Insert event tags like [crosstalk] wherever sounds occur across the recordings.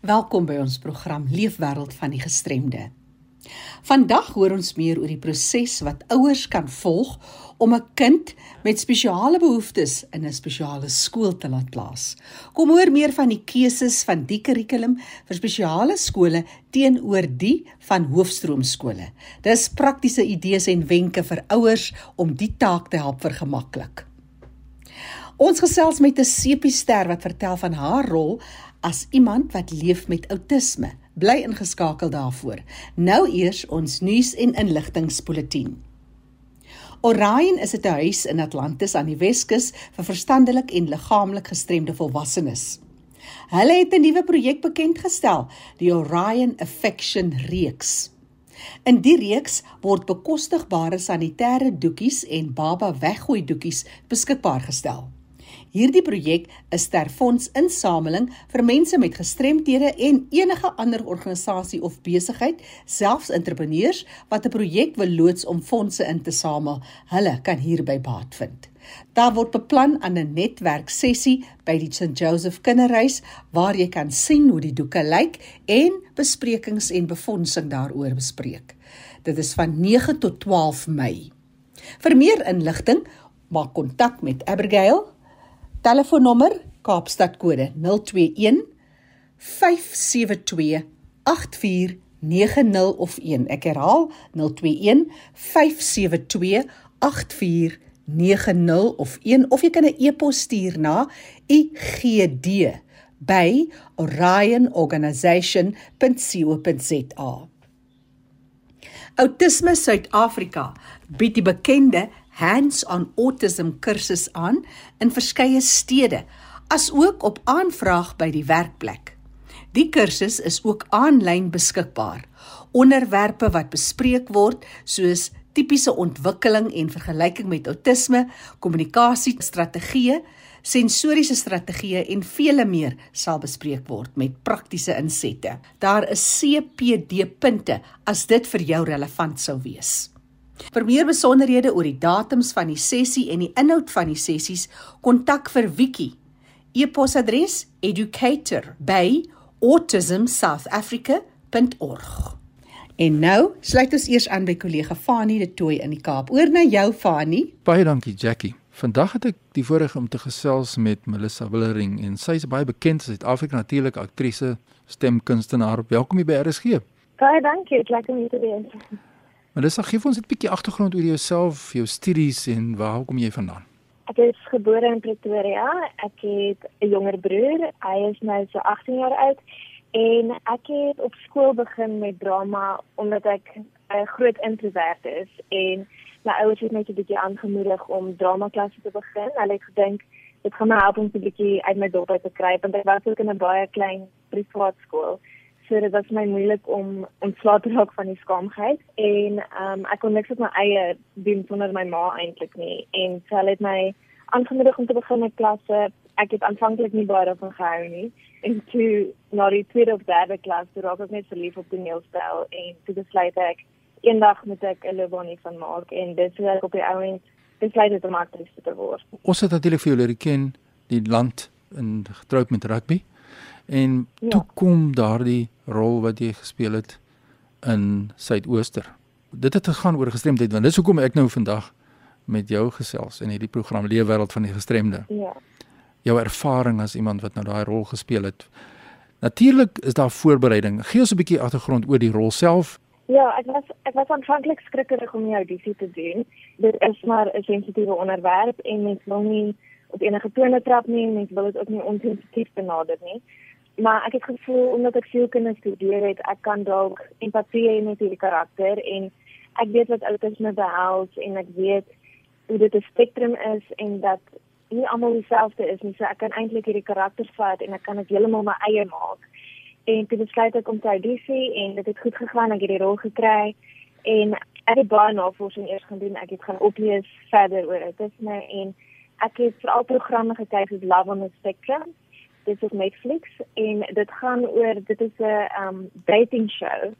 Welkom by ons program Leefwêreld van die Gestremde. Vandag hoor ons meer oor die proses wat ouers kan volg om 'n kind met spesiale behoeftes in 'n spesiale skool te laat plaas. Kom hoor meer van die keuses van die kurrikulum vir spesiale skole teenoor die van hoofstroomskole. Dis praktiese idees en wenke vir ouers om die taak te help vergemaklik. Ons gesels met 'n sepie-ster wat vertel van haar rol as iemand wat leef met outisme. Bly ingeskakel daarvoor. Nou eers ons nuus en inligtingspulsatie. Orion is 'n huis in Atlantis aan die Weskus vir verstandelik en liggaamlik gestremde volwassenes. Hulle het 'n nuwe projek bekend gestel, die Orion Affection reeks. In die reeks word bekostigbare sanitêre doekies en baba weggooi doekies beskikbaar gestel. Hierdie projek is ter fondsinsameling vir mense met gestremthede en enige ander organisasie of besigheid, selfs entrepreneurs wat 'n projek wil loods om fondse in te samel. Hulle kan hierby baat vind. Daar word beplan aan 'n netwerk sessie by die St Joseph Kinderhuis waar jy kan sien hoe die doeke lyk en besprekings en befondsing daaroor bespreek. Dit is van 9 tot 12 Mei. Vir meer inligting, maak kontak met Abigail Telefoonnommer Kaapstad kode 021 572 8490 of 1. Ek herhaal 021 572 8490 of 1 of jy kan 'n e-pos stuur na igd@orionorganisation.co.za. Autisme Suid-Afrika bied die bekende hands-on autism kursus aan in verskeie stede, asook op aanvraag by die werkplek. Die kursus is ook aanlyn beskikbaar. Onderwerpe wat bespreek word, soos tipiese ontwikkeling en vergelyking met outisme, kommunikasiestrategieë, sensoriese strategieë en vele meer sal bespreek word met praktiese insette. Daar is CPD punte as dit vir jou relevant sou wees. Vir meer besonderhede oor die datums van die sessie en die inhoud van die sessies, kontak vir Wiki. E-posadres: educator@autismsouthafrica.org. En nou sluit ons eers aan by kollega Fanie de Tooi in die Kaap. Oor na jou Fanie. Baie dankie Jackie. Vandag het ek die voorreg om te gesels met Melissa Willering en sy is baie bekend as Suid-Afrika natuurlike aktrise, stemkunstenaar. Welkom hier by RSG. Baie dankie, dit lekker om hier te wees. Dis gee ons 'n bietjie agtergrond oor jouself, jou studies en waar kom jy vandaan? Ek is gebore in Pretoria. Ek het 'n jonger broer. Hy is nou so 18 jaar oud en ek het op skool begin met drama omdat ek 'n groot introvert is en my ouers het my 'n bietjie aangemoedig om drama klasse te begin. Hulle het gedink dit gaan my help om 'n bietjie uit my dop uit te kry want ek was ook in 'n baie klein privaat skool so dit was my moeilik om ontslae te raak van die skaamheid en um, ek kon niks op my eie doen sonder my ma eintlik nie. En sy het my aangemoedig om te begin met klasse. Ek het aanvanklik nie baie daarvan gehou nie. En toe na die tweede of derde klas toe raak ek net verlief op toneelspel en toe besluit ek eendag moet ek 'n loopbaan van maak. En dit sou ek op die ouens besluit het om aktris te word. Ons het natuurlik vir julle ken die land in getroud met rugby En ja. toe kom daardie rol wat jy gespeel het in Suidooster. Dit het gegaan oor gestremdheid want dis hoekom ek nou vandag met jou gesels in hierdie program Leefwêreld van die gestremde. Ja. Jou ervaring as iemand wat nou daai rol gespeel het. Natuurlik is daar voorbereiding. Gee ons 'n bietjie agtergrond oor die rol self. Ja, ek was ek was aanvanklik skrikkerig om die audisie te doen. Dit is maar 'n sensitiewe onderwerp en mens wil nie op enige tone trap nie, mens wil dit ook nie onsensitief benader nie maar ek het gevoel omdat ek sielkunde studeer het, ek kan dalk empatie hê met hierdie karakter en ek weet wat outisme behels en ek weet hoe dit 'n spektrum is en dat nie almal dieselfde is nie. So ek kan eintlik hierdie karakter vat en ek kan dit heeltemal my eie maak. En toe besluit ek om te audisie en dit het goed gegaan. Ek het die rol gekry en ek het baie navorsing eers gaan doen. Ek het gaan oplees verder oor outisme en ek het veral programme gekyk soos Love on the Spectrum dit is Netflix en dit gaan oor dit is 'n um dating show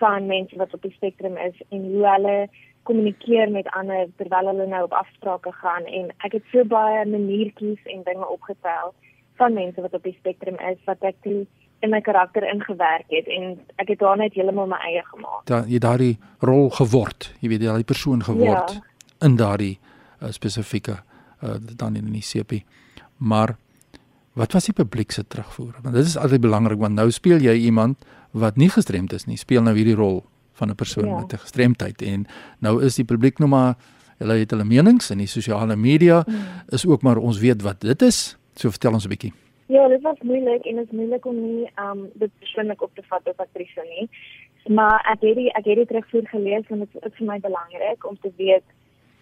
van mense wat op die spektrum is en hoe hulle kommunikeer met ander terwyl hulle nou op afsprake gaan en ek het so baie maniertjies en dinge opgetel van mense wat op die spektrum is wat ek toe in my karakter ingewerk het en ek het daar net heeltemal my eie gemaak. Da jy daardie rol geword, jy weet daai persoon geword ja. in daardie uh, spesifieke uh, dan in die CP. Maar wat was die publiek se terugvoer? Want dit is altyd belangrik want nou speel jy iemand wat nie gestremd is nie, speel nou hierdie rol van 'n persoon ja. met 'n gestremdheid en nou is die publiek nou maar hulle het hulle menings in die sosiale media mm. is ook maar ons weet wat dit is. So vertel ons 'n bietjie. Ja, dit was moeilik en dit is moeilik om nie um dit persoonlik op te vat op Patricia nie. Maar ek het die ek het dit terugvoer gelees en dit is vir my belangrik om te weet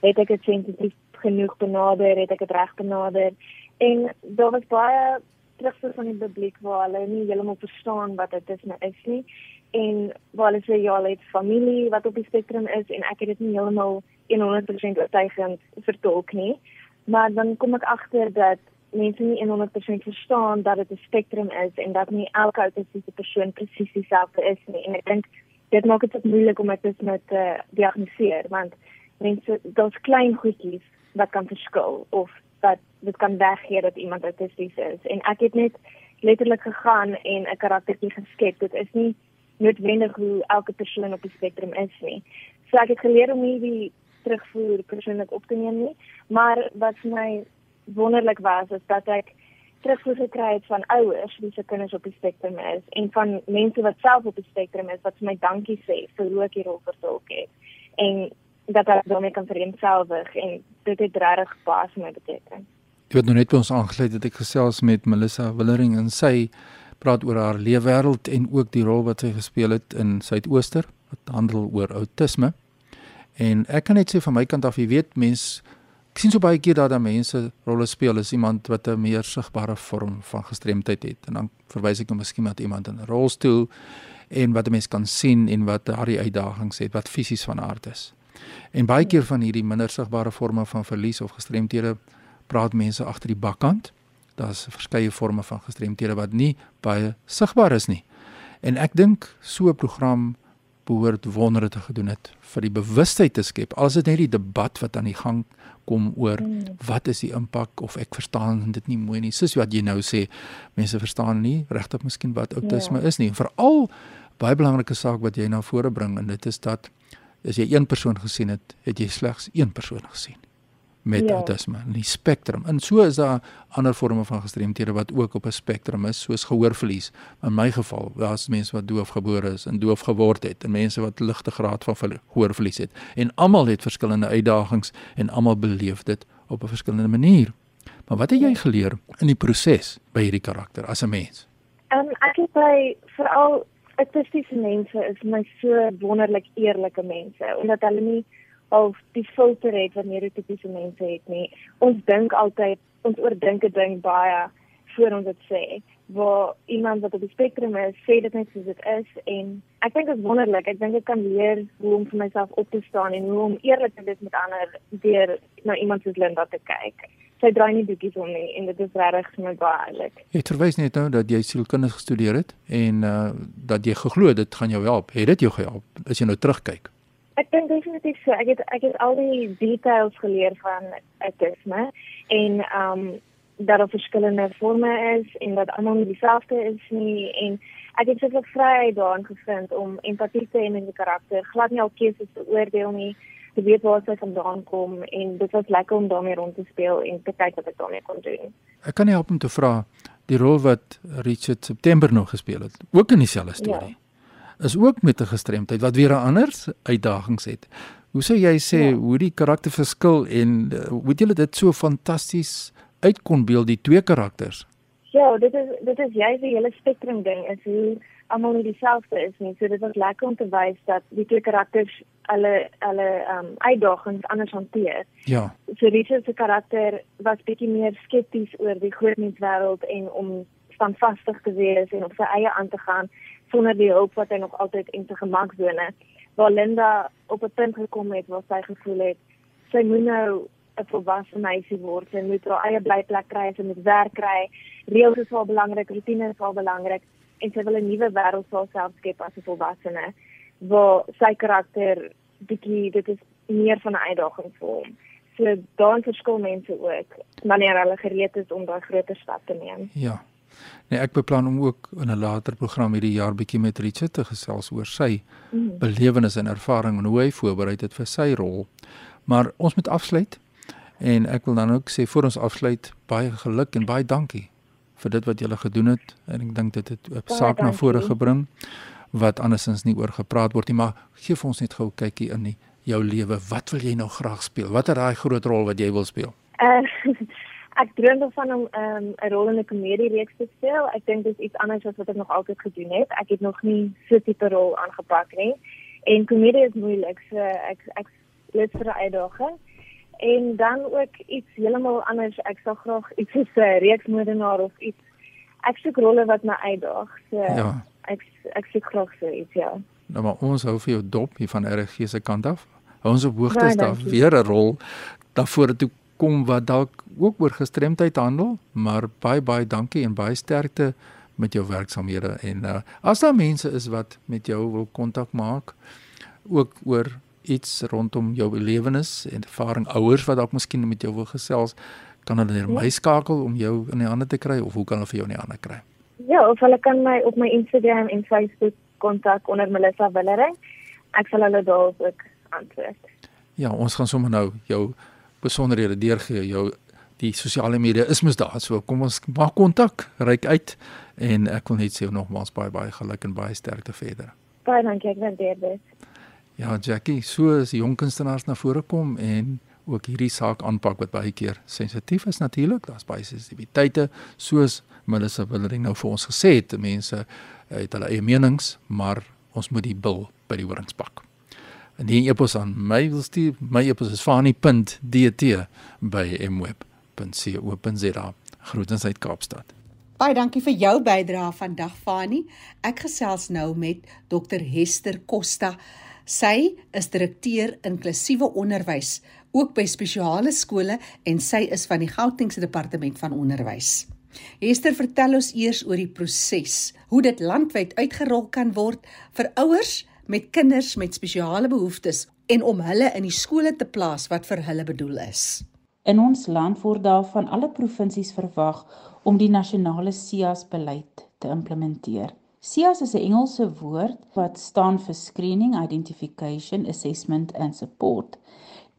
het ek dit sensitief genoeg benader, het ek dit reg benader en daar was baie terugvoer van die publiek waar hulle nie heeltemal verstaan wat dit is nou is nie en waar hulle sê ja, hulle het familie wat op die spektrum is en ek het dit nie heeltemal 100% oortuigend vertolk nie. Maar dan kom ek agter dat mense nie 100% verstaan dat dit 'n spektrum is en dat nie elke autistiese persoon presies dieselfde is nie. En ek dink dit maak dit moeilik om dit met te uh, diagnoseer want mense daar's klein goedjies wat kan verskil of dat dit kan weggee dat iemand autisties is. En ek het net letterlik gegaan en 'n karaktertjie geskep. Dit is nie noodwendig hoe elke persoon op die spektrum is nie. So ek het geleer om nie die terugvoer persoonlik op te neem nie, maar wat vir my wonderlik was is dat ek terugvoer gekry het van ouers wie se kinders op die spektrum is en van mense wat self op die spektrum is wat vir my dankie sê vir hoe ek hierop vertolk het. En dat ek daarmee kan vereenselwig en dit het regtig pas my beteken. Jy het nou net by ons aangesluit dat ek gesels met Melissa Willering en sy praat oor haar leefwêreld en ook die rol wat sy gespeel het in Suidooster wat handel oor outisme. En ek kan net sê van my kant af, jy weet mense Ek sien so baie keer dat daar mense rolle speel as iemand wat 'n meer sigbare vorm van gestremdheid het en dan verwys ek nou miskien met iemand in 'n rolstoel en wat 'n mens kan sien en wat daardie uitdagings het wat fisies van aard is. En baie keer van hierdie minder sigbare forme van verlies of gestremthede praat mense agter die bakkant. Daar's verskeie forme van gestremthede wat nie baie sigbaar is nie. En ek dink so 'n program behoort wondere te gedoen het vir die bewustheid te skep. Als dit net die debat wat aan die gang kom oor mm. wat is die impak of ek verstaan dit nie mooi nie. Soos wat jy nou sê, mense verstaan nie regtig miskien wat outisme ja. is nie. Veral baie belangrike saak wat jy na vore bring en dit is dat as jy een persoon gesien het, het jy slegs een persoon gesien met ja. autisme in die spektrum. En so is daar ander forme van gestremthede wat ook op 'n spektrum is, soos gehoorverlies. In my geval, daar's mense wat doof gebore is en doof geword het en mense wat ligte graad van gehoorverlies het. En almal het verskillende uitdagings en almal beleef dit op 'n verskillende manier. Maar wat het jy geleer in die proses by hierdie karakter as 'n mens? Ehm um, ek het by veral autistiese mense is my so wonderlik eerlike mense omdat hulle nie of die filter het wat neurotipiese mense het nie. Ons dink altyd, ons oordink 'n ding baie voor ons dit sê. Waar iemand wat op die spektrum is, sê dit net soos dit is en ek dink dit is wonderlik. Ek dink ek kan leer hoe om vir myself op te staan en hoe om eerlik te wees met ander deur na iemand soos Linda te kyk. Sy draai nie bietjie om nie en dit is regtig vir my baie eerlik. Jy verwys net nou dat jy sielkundig gestudeer het en uh dat jy geglo dit gaan jou help. Het dit jou gehelp as jy nou terugkyk? Ek dink definitief so. Ek het ek het al die details geleer van autisme en um, dat daar verskillende forme is en dat almal nie dieselfde is nie en ek het seker vry daarin gevind om empatie te hê met die karakter, glad nie al keuses te oordeel nie, te weet waar sy vandaan kom en dit was lekker om daarmee rond te speel en te kyk wat ek daarmee kon doen. Ek kan nie help om te vra die rol wat Richard September nog gespeel het, ook in dieselfde storie. Ja is ook met 'n gestremdheid wat weer 'n ander uitdagings het. Hoe sou jy sê ja. hoe die karakter verskil en uh, hoe jy dit so fantasties uit kon beeld die twee karakters? Ja, dit is dit is jy se hele spektrum ding is hoe almal nie dieselfde is nie. So dit was lekker om te wys dat die twee karakters alle alle ehm um, uitdagings anders hanteer. Ja. So Richard se karakter was bietjie meer skepties oor die groot menswêreld en om standvastig te wees en op sy eie aan te gaan sonder die hulp wat hy nog altyd in sy gemaksone waar Linda op 'n punt gekom het waar sy gevoel het sy moet nou 'n volwasse meisie word sy moet haar eie blyplek kry sy moet werk kry reëls is wel belangrik rotine is wel belangrik en sy wil 'n nuwe wêreld vir haarself skep as 'n volwassene waar sy karakter bietjie dit is meer van 'n uitdaging vir hom so dan verskil mense ook wanneer hulle gereed is om daai groter stap te neem ja Nee, ek beplan om ook in 'n later program hierdie jaar bietjie met Richard te gesels oor sy mm. belewenis en ervaring en hoe hy voorberei het vir sy rol. Maar ons moet afsluit en ek wil dan ook sê voor ons afsluit baie geluk en baie dankie vir dit wat julle gedoen het en ek dink dit het 'n saak na vore gebring wat andersins nie oor gepraat word nie, maar gee vir ons net gou 'n kykie in die, jou lewe. Wat wil jy nou graag speel? Wat is daai groot rol wat jy wil speel? Uh, [laughs] ek droom daarvan om ehm, 'n um, rol in 'n komedie reeks te speel. Ek dink dit is iets anders as wat ek nog altyd gedoen het. Ek het nog nie so 'n tipe rol aangepak nie. En komedie is moeilik. So ek ek let vir 'n uitdaging. En dan ook iets heeltemal anders. Ek sal graag iets soos 'n reeksmoordenaar of iets ek soek rolle wat my uitdaag. So ja. ek ek soek graag so iets, ja. Nou maar ons hou vir jou dop hier van RG se kant af. Hou ons op hoogte nee, daar weer 'n rol daarvoor toe kom wat dalk ook oor gestremdheid handel, maar baie baie dankie en baie sterkte met jou werksamehede en uh, as daar mense is wat met jou wil kontak maak ook oor iets rondom jou belewenis en ervaring ouers wat dalk miskien met jou wil gesels kan hulle net my skakel om jou in die hande te kry of hoe kan hulle vir jou in die hande kry? Ja of hulle kan my op my Instagram en Facebook kontak onder Melissa Willering. Ek sal hulle daar ook antwoord. Ja ons gaan sommer nou jou besonderhede deurgee. Jou die sosiale media is mos daar so kom ons maak kontak reik uit en ek wil net sê nogmaals baie baie geluk en baie sterkte verder. Baie dankie ek waardeer dit. Ja Jackie, so as jong kunstenaars na vore kom en ook hierdie saak aanpak wat baie keer sensitief is natuurlik, daar's baie sensitiwiteite soos Melissa Willering nou vir ons gesê het, mense het hulle eie menings, maar ons moet die bil by die horings pak. En die e-pos aan my wil stuur, my e-pos is fani.dt by mweb.co.za. Groetens uit Kaapstad. Baie dankie vir jou bydrae vandag Fani. Ek gesels nou met Dr Hester Costa. Sy is direkteur inklusiewe onderwys ook by spesiale skole en sy is van die Gautengse departement van onderwys. Hester vertel ons eers oor die proses, hoe dit landwyd uitgerol kan word vir ouers met kinders met spesiale behoeftes en om hulle in die skole te plaas wat vir hulle bedoel is. In ons land word daar van alle provinsies verwag om die nasionale SIAS beleid te implementeer. SIAS is 'n Engelse woord wat staan vir Screening, Identification, Assessment and Support.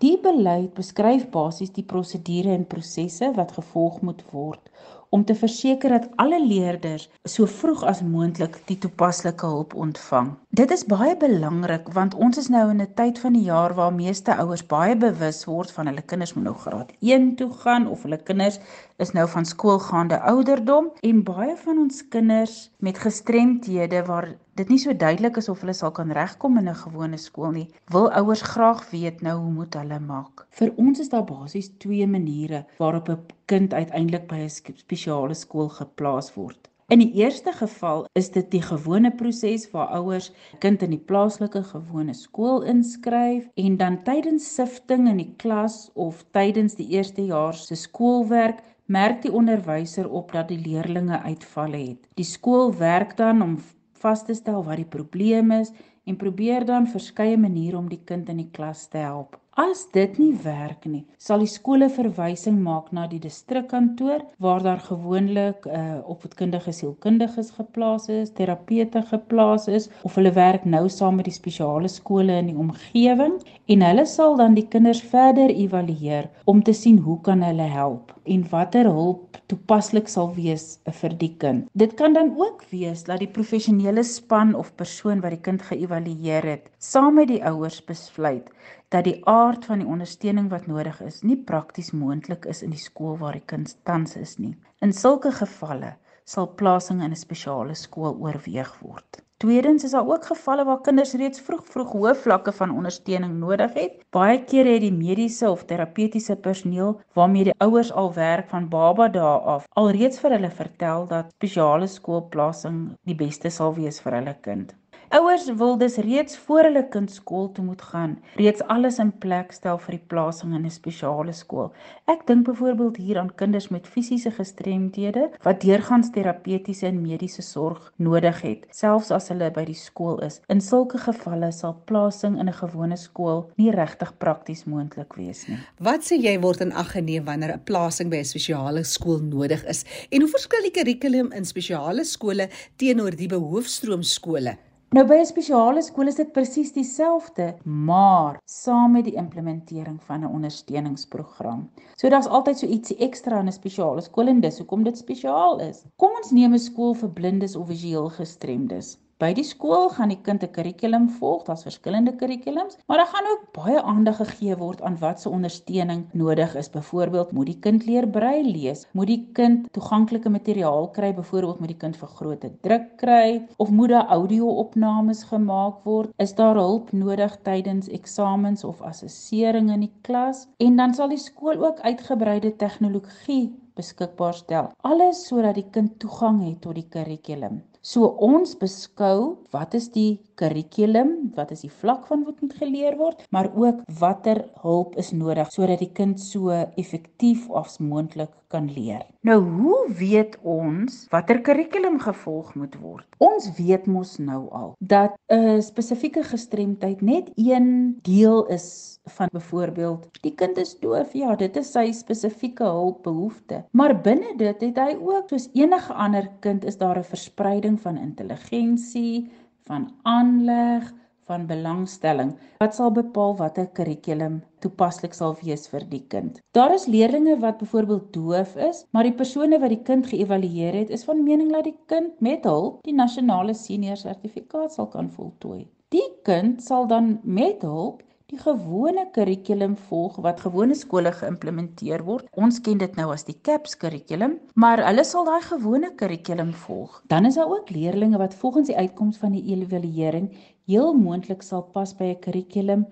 Die beleid beskryf basies die prosedure en prosesse wat gevolg moet word om te verseker dat alle leerders so vroeg as moontlik die toepaslike hulp ontvang. Dit is baie belangrik want ons is nou in 'n tyd van die jaar waar meeste ouers baie bewus word van hulle kinders moet nou graad 1 toe gaan of hulle kinders is nou van skoolgaande ouderdom en baie van ons kinders met gestremthede waar dit nie so duidelik is of hulle sal kan regkom in 'n gewone skool nie, wil ouers graag weet nou hoe moet hulle maak. Vir ons is daar basies twee maniere waarop 'n kind uiteindelik by 'n spesiale skool geplaas word. In die eerste geval is dit die gewone proses waar ouers kind in die plaaslike gewone skool inskryf en dan tydens sifting in die klas of tydens die eerste jaar se skoolwerk merk die onderwyser op dat die leerdlinge uitvalle het. Die skool werk dan om vas te stel wat die probleem is en probeer dan verskeie maniere om die kind in die klas te help. As dit nie werk nie, sal die skole verwysing maak na die distrikkantoor waar daar gewoonlik 'n uh, eh, opvoedkundige sielkundiges geplaas is, terapeute geplaas is of hulle werk nou saam met die spesiale skole in die omgewing en hulle sal dan die kinders verder evalueer om te sien hoe kan hulle help en watter hulp toepaslik sal wees vir die kind. Dit kan dan ook wees dat die professionele span of persoon wat die kind geëvalueer het, saam met die ouers besluit dat die aard van die ondersteuning wat nodig is nie prakties moontlik is in die skool waar die kind tans is nie. In sulke gevalle sal plasing in 'n spesiale skool oorweeg word. Tweedens is daar ook gevalle waar kinders reeds vroeg vroeg hoë vlakke van ondersteuning nodig het. Baie kere het die mediese of terapeutiese personeel waarmee die ouers al werk van baba dae af alreeds vir hulle vertel dat spesiale skoolplasing die beste sal wees vir hulle kind. Ouers wil dus reeds voor hulle kind skool toe moet gaan, reeds alles in plek stel vir die plasing in 'n spesiale skool. Ek dink byvoorbeeld hier aan kinders met fisiese gestremdhede wat deurgangs terapeutiese en mediese sorg nodig het, selfs as hulle by die skool is. In sulke gevalle sal plasing in 'n gewone skool nie regtig prakties moontlik wees nie. Wat sê jy word in ag geneem wanneer 'n plasing by 'n spesiale skool nodig is? En hoe verskil die kurrikulum in spesiale skole teenoor die behoefstroom skole? Nou by 'n spesiale skool is dit presies dieselfde, maar saam met die implementering van 'n ondersteuningsprogram. So daar's altyd so ietsie ekstra in 'n spesiale skool en dis hoekom dit spesiaal is. Kom ons neem 'n skool vir blindes of visueel gestremdes. By die skool gaan die kind 'n kurrikulum volg, daar's verskillende kurrikulums, maar daar gaan ook baie aandag gegee word aan wat se ondersteuning nodig is. Byvoorbeeld, moet die kind leer brail lees? Moet die kind toeganklike materiaal kry? Byvoorbeeld, moet die kind vergrote druk kry of moet daar audio-opnames gemaak word? Is daar hulp nodig tydens eksamens of assessering in die klas? En dan sal die skool ook uitgebreide tegnologie beskikbaar stel. Alles sodat die kind toegang het tot die kurrikulum. So ons beskou wat is die kurrikulum, wat is die vlak van wat moet geleer word, maar ook watter hulp is nodig sodat die kind so effektief as moontlik kan leer. Nou hoe weet ons watter kurrikulum gevolg moet word? Ons weet mos nou al dat 'n spesifieke gestremdheid net een deel is van byvoorbeeld die kind is doof ja dit is sy spesifieke hulpbehoefte maar binne dit het hy ook soos enige ander kind is daar 'n verspreiding van intelligensie van aanleg van belangstelling wat sal bepaal watter kurrikulum toepaslik sal wees vir die kind. Daar is leerders wat byvoorbeeld doof is, maar die persone wat die kind geëvalueer het, is van mening dat die kind met hulp die nasionale senior sertifikaat sal kan voltooi. Die kind sal dan met hulp die gewone kurrikulum volg wat gewone skole geïmplementeer word. Ons ken dit nou as die CAPS kurrikulum, maar hulle sal daai gewone kurrikulum volg. Dan is daar ook leerders wat volgens die uitkoms van die evaluering heel moontlik sal pas by 'n kurrikulum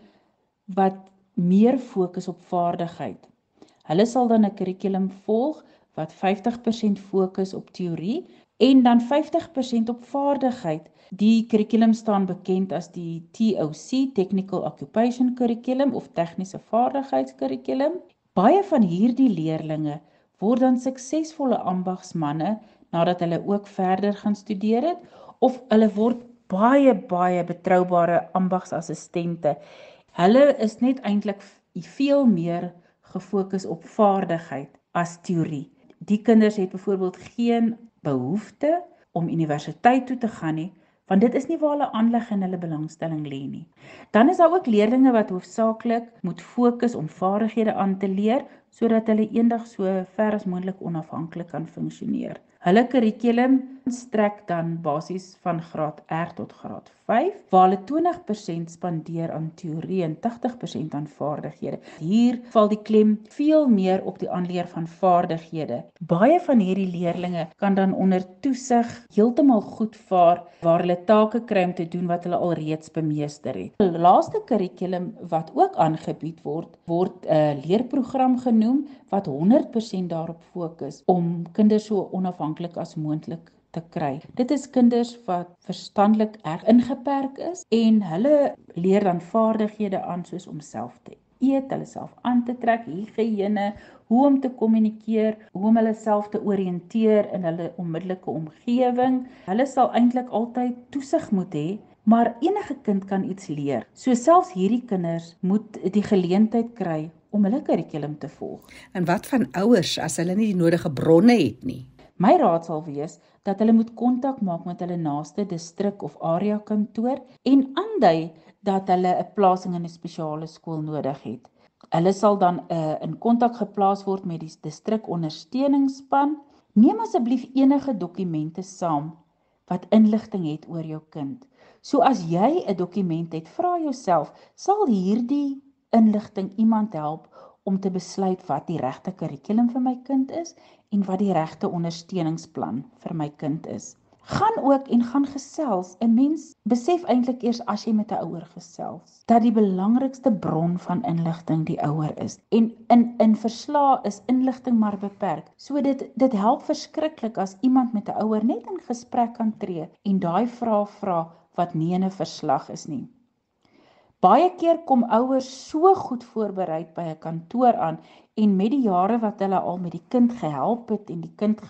wat meer fokus op vaardigheid. Hulle sal dan 'n kurrikulum volg wat 50% fokus op teorie en dan 50% op vaardigheid. Die kurrikulum staan bekend as die TOC Technical Occupation Curriculum of tegniese vaardigheidskurrikulum. Baie van hierdie leerders word dan suksesvolle ambagsmande nadat hulle ook verder gaan studeer het of hulle word baie baie betroubare ambagsassistente. Hulle is net eintlik veel meer gefokus op vaardigheid as teorie. Die kinders het byvoorbeeld geen behoefte om universiteit toe te gaan nie, want dit is nie waar hulle aanleg en hulle belangstelling lê nie. Dan is daar ook leerders wat hoofsaaklik moet fokus om vaardighede aan te leer sodat hulle eendag so ver as moontlik onafhanklik kan funksioneer. Hulle kurrikulum strek dan basies van graad R tot graad 5 waar hulle 20% spandeer aan teorie en 80% aan vaardighede. Hier val die klem veel meer op die aanleer van vaardighede. Baie van hierdie leerders kan dan onder toesig heeltemal goed vaar waar hulle take kry om te doen wat hulle alreeds bemeester het. Die laaste kurrikulum wat ook aangebied word, word 'n leerprogram genoem wat 100% daarop fokus om kinders so onafhanklik as moontlik te kry. Dit is kinders wat verstandelik erg ingeperk is en hulle leer dan vaardighede aan soos om self te eet, hulle self aan te trek, higiëne, hoe om te kommunikeer, hoe om hulle self te oriënteer in hulle onmiddellike omgewing. Hulle sal eintlik altyd toesig moet hê Maar enige kind kan iets leer. So selfs hierdie kinders moet die geleentheid kry om hulle kurrikulum te volg. En wat van ouers as hulle nie die nodige bronne het nie? My raad sal wees dat hulle moet kontak maak met hulle naaste distrik of area kantoor en aandui dat hulle 'n plasing in 'n spesiale skool nodig het. Hulle sal dan uh, in kontak geplaas word met die distrik ondersteuningsspan. Neem asseblief enige dokumente saam wat inligting het oor jou kind. So as jy 'n dokument het, vra jouself, sal hierdie inligting iemand help om te besluit wat die regte kurrikulum vir my kind is en wat die regte ondersteuningsplan vir my kind is. gaan ook en gaan gesels. 'n Mens besef eintlik eers as jy met 'n ouer gesels dat die belangrikste bron van inligting die ouer is. En in in verslae is inligting maar beperk. So dit dit help verskriklik as iemand met 'n ouer net in gesprek kan tree en daai vrae vra wat nie in 'n verslag is nie. Baie keer kom ouers so goed voorberei by 'n kantoor aan en met die jare wat hulle al met die kind gehelp het en die kind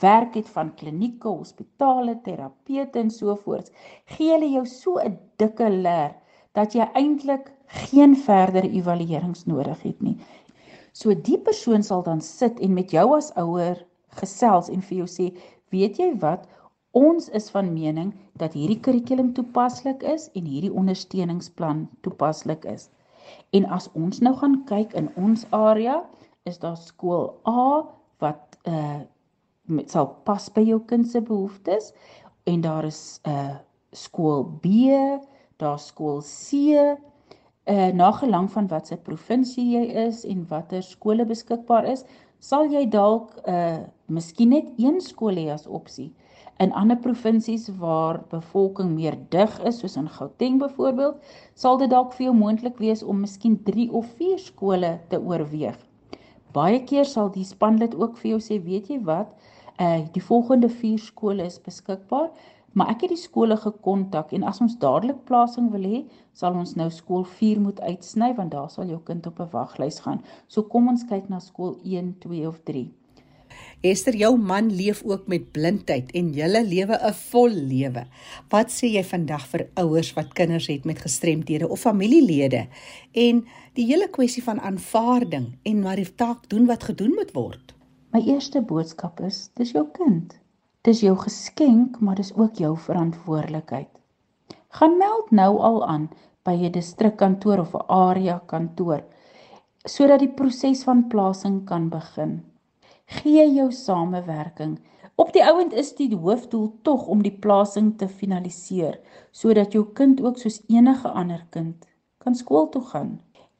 werk het van klinieke, hospitale, terapeute en so voort, gee hulle jou so 'n dikke leer dat jy eintlik geen verdere evaluerings nodig het nie. So die persoon sal dan sit en met jou as ouer gesels en vir jou sê, "Weet jy wat? Ons is van mening dat hierdie kurrikulum toepaslik is en hierdie ondersteuningsplan toepaslik is." En as ons nou gaan kyk in ons area, is daar skool A wat uh sal pas by jou kind se behoeftes en daar is 'n uh, skool B, daar's skool C, uh, nagelang van watter provinsie jy is en watter skole beskikbaar is, sal jy dalk uh, miskien net een skool hê as opsie. In ander provinsies waar bevolking meer dig is, soos in Gauteng byvoorbeeld, sal dit dalk vir jou moontlik wees om miskien 3 of 4 skole te oorweeg. Baie keer sal die spanlid ook vir jou sê, weet jy wat, uh die volgende 4 skole is beskikbaar, maar ek het die skole gekontak en as ons dadelik plasing wil hê, sal ons nou skool 4 moet uitsny want daar sal jou kind op 'n waglys gaan. So kom ons kyk na skool 1, 2 of 3. Esther, jou man leef ook met blindheid en julle lewe 'n vol lewe. Wat sê jy vandag vir ouers wat kinders het met gestremthede of familielede en die hele kwessie van aanvaarding en maar die taak doen wat gedoen moet word? My eerste boodskap is: dis jou kind. Dis jou geskenk, maar dis ook jou verantwoordelikheid. Gaan meld nou al aan by 'n distrikkantoor of 'n area kantoor sodat die proses van plasing kan begin. Gee jou samewerking. Op die ouend is die hoofdoel tog om die plasing te finaliseer sodat jou kind ook soos enige ander kind kan skool toe gaan.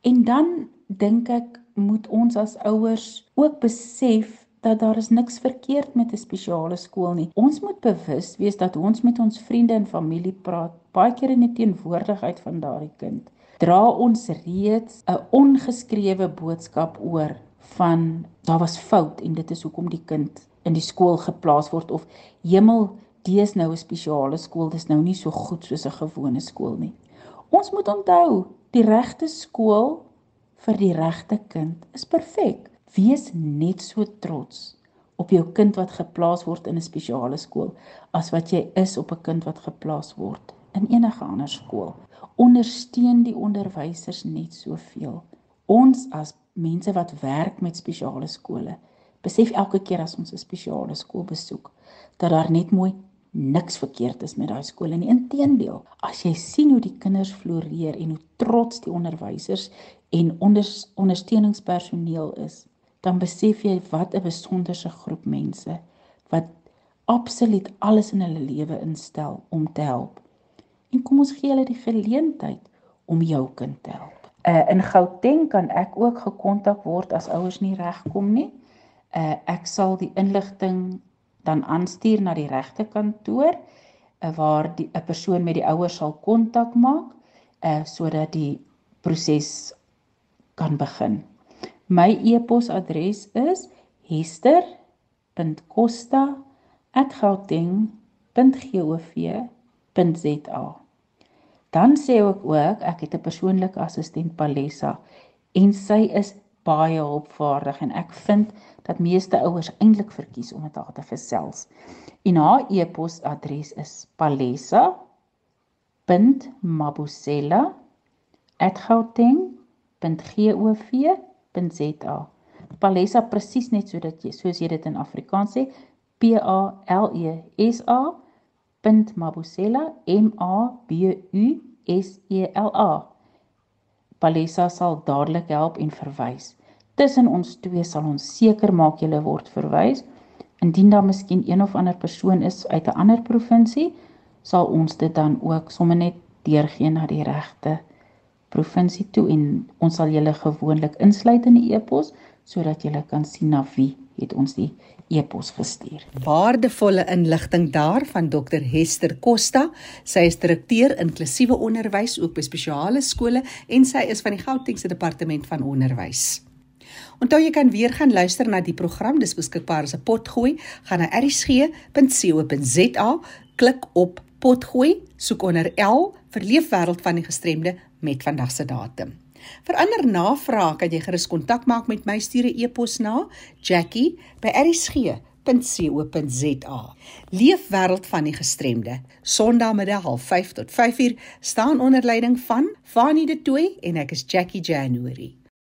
En dan dink ek moet ons as ouers ook besef dat daar is niks verkeerd met 'n spesiale skool nie. Ons moet bewus wees dat ons met ons vriende en familie praat, baie keer in die teenwoordigheid van daardie kind. Dra ons reeds 'n ongeskrewe boodskap oor van daar was fout en dit is hoekom die kind in die skool geplaas word of hemel, dis nou 'n spesiale skool, dis nou nie so goed soos 'n gewone skool nie. Ons moet onthou, die regte skool vir die regte kind is perfek. Wees net so trots op jou kind wat geplaas word in 'n spesiale skool as wat jy is op 'n kind wat geplaas word in enige ander skool. Ondersteun die onderwysers net soveel. Ons as mense wat werk met spesiale skole, besef elke keer as ons 'n spesiale skool besoek, dat daar net mooi niks verkeerd is met daai skool nie. Inteendeel, as jy sien hoe die kinders floreer en hoe trots die onderwysers en onder, ondersteuningspersoneel is, dan besef jy wat 'n besonderse groep mense wat absoluut alles in hulle lewe instel om te help. En kom ons gee hulle die geleentheid om jou kind te help. Uh in Gauteng kan ek ook gekontak word as ouers nie regkom nie. Uh ek sal die inligting dan aanstuur na die regte kantoor uh, waar die 'n persoon met die ouers sal kontak maak uh sodat die proses kan begin. My e-posadres is hester.costa@gauteng.gov.za. Dan sê ek ook ek het 'n persoonlike assistent Palessa en sy is baie hulpvaardig en ek vind dat meeste ouers eintlik verkies om met haar te gesels. En haar e-posadres is palessa.mabusela@gauteng www.gov.za. Palesa presies net sodat jy soos jy dit in Afrikaans sê P A L E S A .mabusela M A B U S E L A. Palesa sal dadelik help en verwys. Tussen ons twee sal ons seker maak jy word verwys. Indien daar miskien een of ander persoon is uit 'n ander provinsie, sal ons dit dan ook sommer net deurgee na die regte provinsie toe en ons sal julle gewoonlik insluit in die e-pos sodat julle kan sien na wie het ons die e-pos gestuur. Waardevolle inligting daar van Dr Hester Costa. Sy is direkteur inklusiewe onderwys ook by spesiale skole en sy is van die Gautengse departement van onderwys. Onthou jy kan weer gaan luister na die program, dis beskikbaar as 'n potgooi, gaan na erisg.co.za, klik op potgooi, soek onder L vir leefwêreld van die gestremde met vandag se datum. Vir ander navrae kan jy gerus kontak maak met my stuur 'n e-pos na jackie@rsg.co.za. Leefwêreld van die gestremde. Sondagmiddag 05:30 tot 5:00 staan onder leiding van Fanie De Tooy en ek is Jackie January.